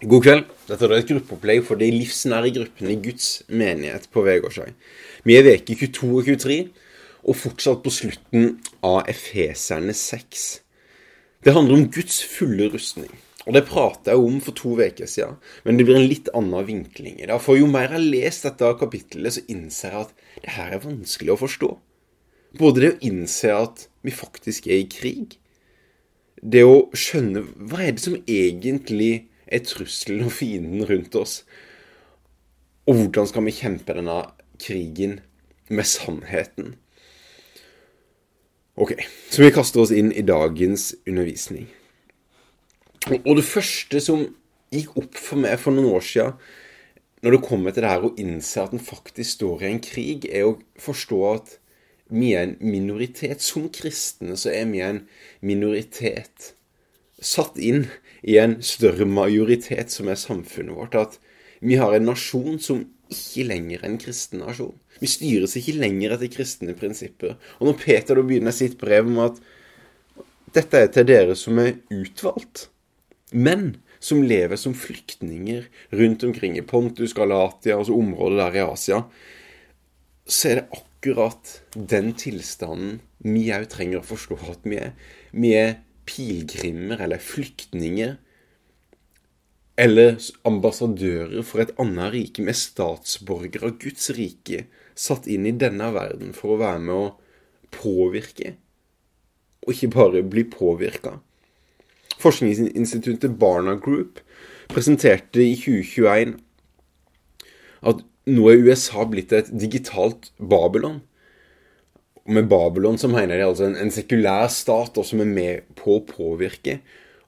God kveld. Dette er et gruppeopplegg for de livsnære gruppene i Guds menighet på Vegårshei. Vi er veke 22 og 23, og fortsatt på slutten av Efeserne 6. Det handler om Guds fulle rustning. Og det pratet jeg om for to uker siden, men det blir en litt annen vinkling i dag. For jo mer jeg har lest dette kapittelet, så innser jeg at det her er vanskelig å forstå. Både det å innse at vi faktisk er i krig, det å skjønne hva er det som egentlig er trusselen og fienden rundt oss, og hvordan skal vi kjempe denne krigen med sannheten? Ok, så vi kaster oss inn i dagens undervisning. Og det første som gikk opp for meg for noen år siden, når det kommer til det her å innse at en faktisk står i en krig, er å forstå at vi er en minoritet. Som kristne så er vi en minoritet satt inn i en større majoritet som er samfunnet vårt. At vi har en nasjon som ikke lenger er en kristen nasjon. Vi styres ikke lenger etter kristne prinsipper. Og når Peter da begynner sitt brev om at dette er til dere som er utvalgt, men som lever som flyktninger rundt omkring i Pontus, Galatia, altså området der i Asia, så er det akkurat den tilstanden vi òg trenger å forstå at vi er. Vi er pilegrimer eller flyktninger eller ambassadører for et annet rike med statsborgere av Guds rike satt inn i denne verden for å være med å påvirke, og ikke bare bli påvirka. Forskningsinstituttet Barna Group presenterte i 2021 at nå er USA blitt et digitalt Babylon. Med Babylon så mener de altså en, en sekulær stat som er med på å påvirke.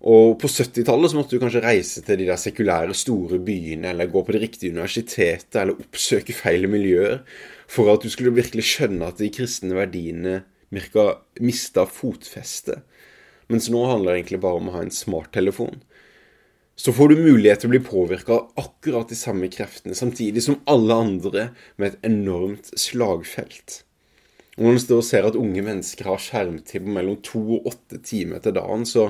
Og på 70-tallet så måtte du kanskje reise til de der sekulære store byene, eller gå på det riktige universitetet, eller oppsøke feil miljøer, for at du skulle virkelig skjønne at de kristne verdiene virka mista fotfeste. Mens nå handler det egentlig bare om å ha en smarttelefon. Så får du mulighet til å bli påvirka av akkurat de samme kreftene, samtidig som alle andre med et enormt slagfelt. Når man står og ser at unge mennesker har skjermtid på mellom to og åtte timer til dagen, så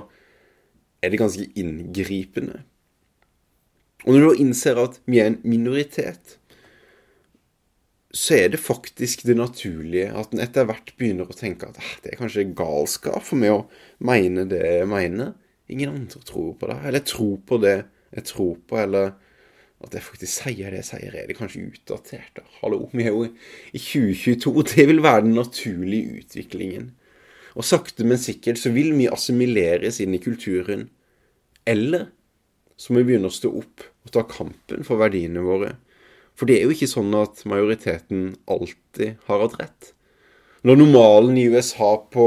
er det ganske inngripende. Og når du innser at vi er en minoritet, så er det faktisk det naturlige at en etter hvert begynner å tenke at ah, det er kanskje galskap for meg å mene det jeg mener. Ingen andre tror på det. Eller jeg tror på det jeg tror på, eller at jeg faktisk sier det jeg sier, er det kanskje utdatert? da? Hallo, vi er jo i 2022. Det vil være den naturlige utviklingen. Og sakte, men sikkert så vil vi assimileres inn i kulturen. Eller så må vi begynne å stå opp og ta kampen for verdiene våre. For det er jo ikke sånn at majoriteten alltid har hatt rett. Når normalen i USA på,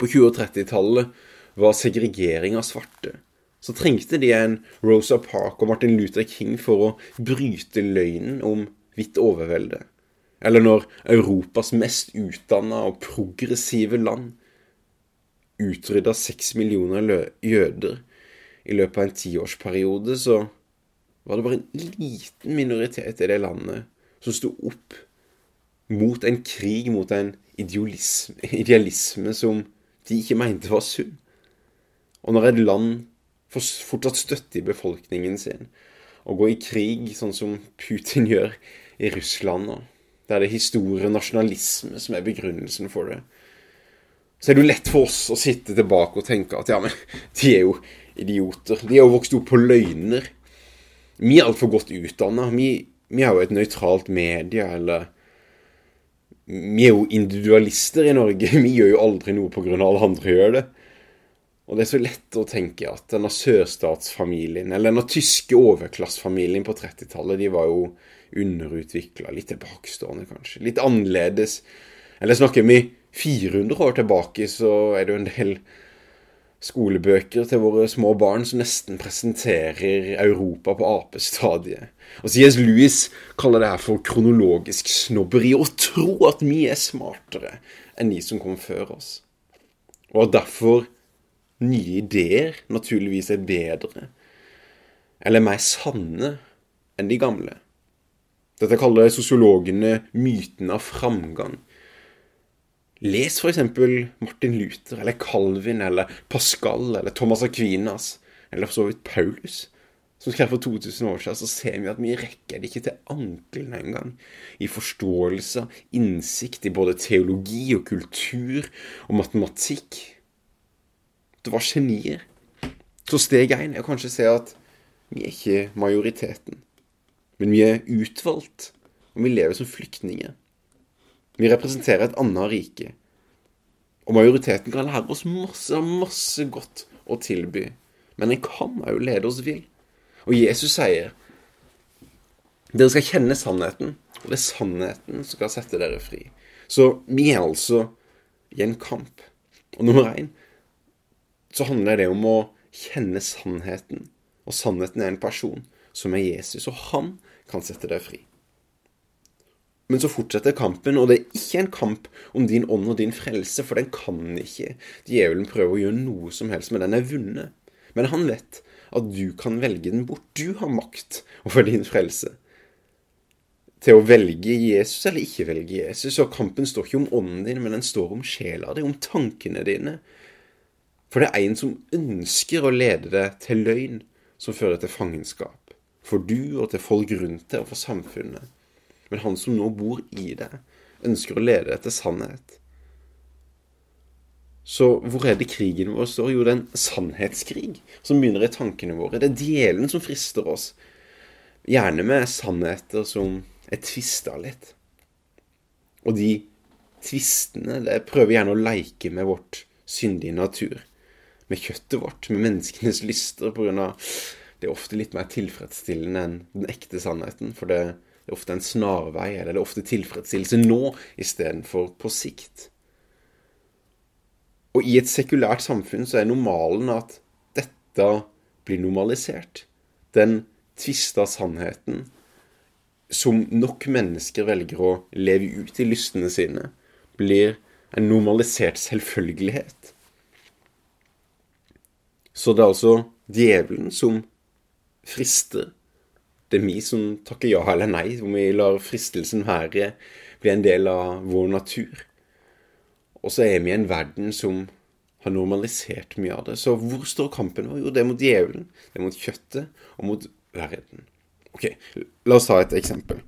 på 20- og 30-tallet var segregering av svarte, så trengte de en Rosa Park og Martin Luther King for å bryte løgnen om hvitt overvelde. Eller når Europas mest utdanna og progressive land utrydda seks millioner jøder i løpet av en tiårsperiode, så var det bare en liten minoritet i det landet som sto opp mot en krig, mot en idealisme, idealisme som de ikke mente var sunn. Og når et land fortsatt støtte i befolkningen sin. Å gå i krig, sånn som Putin gjør i Russland nå. Der det er historie og nasjonalisme som er begrunnelsen for det. Så er det jo lett for oss å sitte tilbake og tenke at ja, men de er jo idioter. De er jo vokst opp på løgner. Vi er altfor godt utdanna. Vi, vi har jo et nøytralt medie, eller Vi er jo individualister i Norge. Vi gjør jo aldri noe av alle andre gjør det. Og det er så lett å tenke at denne sørstatsfamilien, eller denne tyske overklassefamilien på 30-tallet, de var jo underutvikla, litt tilbakestående kanskje, litt annerledes. Eller snakker vi 400 år tilbake, så er det jo en del skolebøker til våre små barn som nesten presenterer Europa på apestadiet. Og C.S. Lewis kaller det her for kronologisk snobberi, å tro at vi er smartere enn de som kom før oss. Og derfor nye ideer naturligvis er bedre, eller mer sanne, enn de gamle. Dette kaller sosiologene myten av framgang. Les f.eks. Martin Luther, eller Calvin, eller Pascal, eller Thomas Aquinas, eller for så vidt Paulus. som skrev for 2000 år siden, så ser vi at vi rekker det ikke til anklene engang. I forståelse, innsikt i både teologi og kultur og matematikk. Det var genier. Så steg én er kanskje å se at vi er ikke majoriteten. Men vi er utvalgt, og vi lever som flyktninger. Vi representerer et annet rike. Og majoriteten kan lære oss masse, masse godt å tilby. Men en kan òg lede oss vill. Og Jesus sier dere skal kjenne sannheten, og det er sannheten som skal sette dere fri. Så vi er altså i en kamp. Og nummer én så handler det om å kjenne sannheten. Og sannheten er en person som er Jesus, og han kan sette deg fri. Men så fortsetter kampen, og det er ikke en kamp om din ånd og din frelse, for den kan ikke djevelen prøve å gjøre noe som helst med. Den er vunnet. Men han vet at du kan velge den bort. Du har makt over din frelse. Til å velge Jesus eller ikke velge Jesus. Og kampen står ikke om ånden din, men den står om sjela di, om tankene dine. For det er en som ønsker å lede deg til løgn, som fører til fangenskap. For du og til folk rundt deg og for samfunnet. Men han som nå bor i deg, ønsker å lede deg til sannhet. Så hvor er det krigen vår står? Jo, det er en sannhetskrig som begynner i tankene våre. Det er djevelen som frister oss. Gjerne med sannheter som er tvista litt. Og de tvistene det prøver gjerne å leike med vårt syndige natur. Med kjøttet vårt, med menneskenes lyster, pga. det er ofte litt mer tilfredsstillende enn den ekte sannheten. For det er ofte en snarvei, eller det er ofte tilfredsstillelse nå istedenfor på sikt. Og i et sekulært samfunn så er normalen at dette blir normalisert. Den tvista sannheten som nok mennesker velger å leve ut i lystene sine, blir en normalisert selvfølgelighet. Så det er altså djevelen som frister. Det er vi som takker ja eller nei, om vi lar fristelsen være bli en del av vår natur. Og så er vi i en verden som har normalisert mye av det. Så hvor står kampen vår? Jo, det er mot djevelen, det er mot kjøttet og mot verden. Ok, la oss ta et eksempel.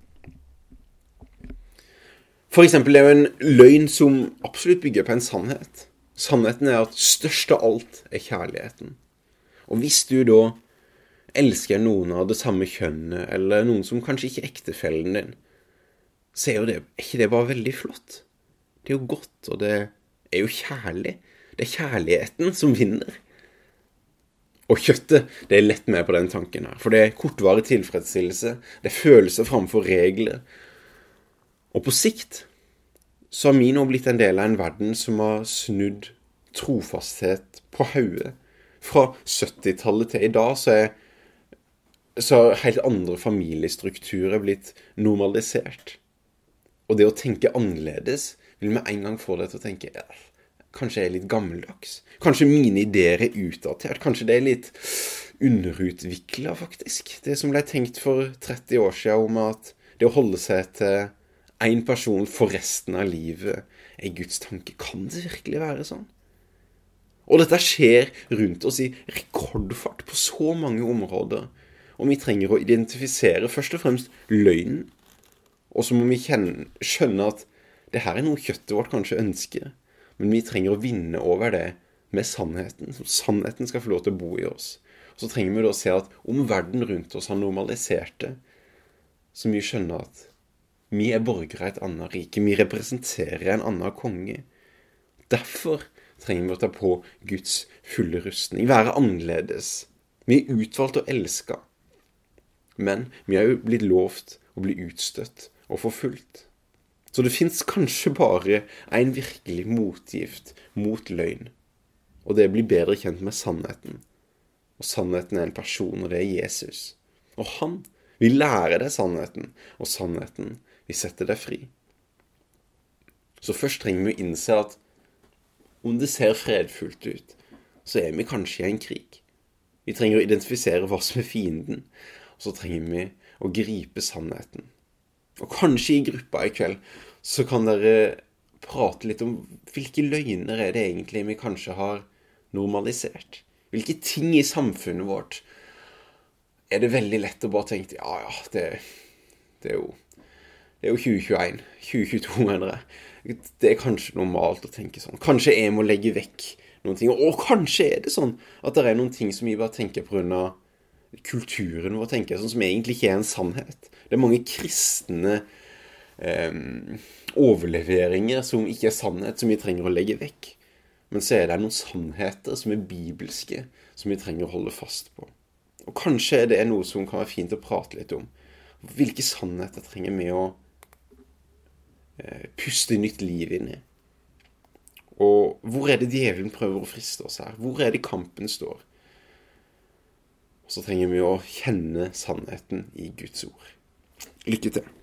For eksempel er jo en løgn som absolutt bygger på en sannhet. Sannheten er at størst av alt er kjærligheten. Og hvis du da elsker noen av det samme kjønnet, eller noen som kanskje ikke er ektefellen din, så er jo det, ikke det bare veldig flott? Det er jo godt, og det er jo kjærlig. Det er kjærligheten som vinner. Og kjøttet det er lett med på den tanken her. For det er kortvarig tilfredsstillelse. Det er følelser framfor regler. Og på sikt så har vi nå blitt en del av en verden som har snudd trofasthet på hodet. Fra 70-tallet til i dag så er så helt andre familiestrukturer blitt normalisert. Og det å tenke annerledes vil med en gang få deg til å tenke ja, kanskje jeg er litt gammeldags. Kanskje mine ideer er utdatert. Kanskje det er litt underutvikla, faktisk. Det som ble tenkt for 30 år siden om at det å holde seg til én person for resten av livet er Guds tanke. Kan det virkelig være sånn? Og dette skjer rundt oss i rekordfart på så mange områder. Og vi trenger å identifisere først og fremst løgnen. Og så må vi kjenne, skjønne at det her er noe kjøttet vårt kanskje ønsker. Men vi trenger å vinne over det med sannheten. Så sannheten skal få lov til å bo i oss. Og så trenger vi da å se at om verden rundt oss har normalisert det, så vi skjønner at vi er borgere av et annet rike. Vi representerer en annen konge. Derfor trenger vi å ta på Guds fulle rustning. Være annerledes. Vi er utvalgt og elska. Men vi har jo blitt lovt å bli utstøtt og forfulgt. Så det fins kanskje bare en virkelig motgift mot løgn. Og det blir bedre kjent med sannheten. Og sannheten er en person, og det er Jesus. Og han vil lære deg sannheten, og sannheten vil setter deg fri. Så først trenger vi å innse at om det ser fredfullt ut, så er vi kanskje i en krig. Vi trenger å identifisere hva som er fienden, og så trenger vi å gripe sannheten. Og kanskje i gruppa i kveld så kan dere prate litt om hvilke løgner er det egentlig vi kanskje har normalisert? Hvilke ting i samfunnet vårt er det veldig lett å bare tenke ja, ja, det, det, er jo, det er jo 2021. 2022, mener jeg. Det er kanskje normalt å tenke sånn. Kanskje jeg må legge vekk noen ting. Og kanskje er det sånn at det er noen ting som vi bare tenker av kulturen vår, tenker jeg, sånn som egentlig ikke er en sannhet. Det er mange kristne eh, overleveringer som ikke er sannhet, som vi trenger å legge vekk. Men så er det noen sannheter som er bibelske, som vi trenger å holde fast på. Og kanskje er det noe som kan være fint å prate litt om. Hvilke sannheter trenger vi å puste nytt liv inn i? Og hvor er det djevelen prøver å friste oss her? Hvor er det kampen står? Og så trenger vi å kjenne sannheten i Guds ord. Lykke til.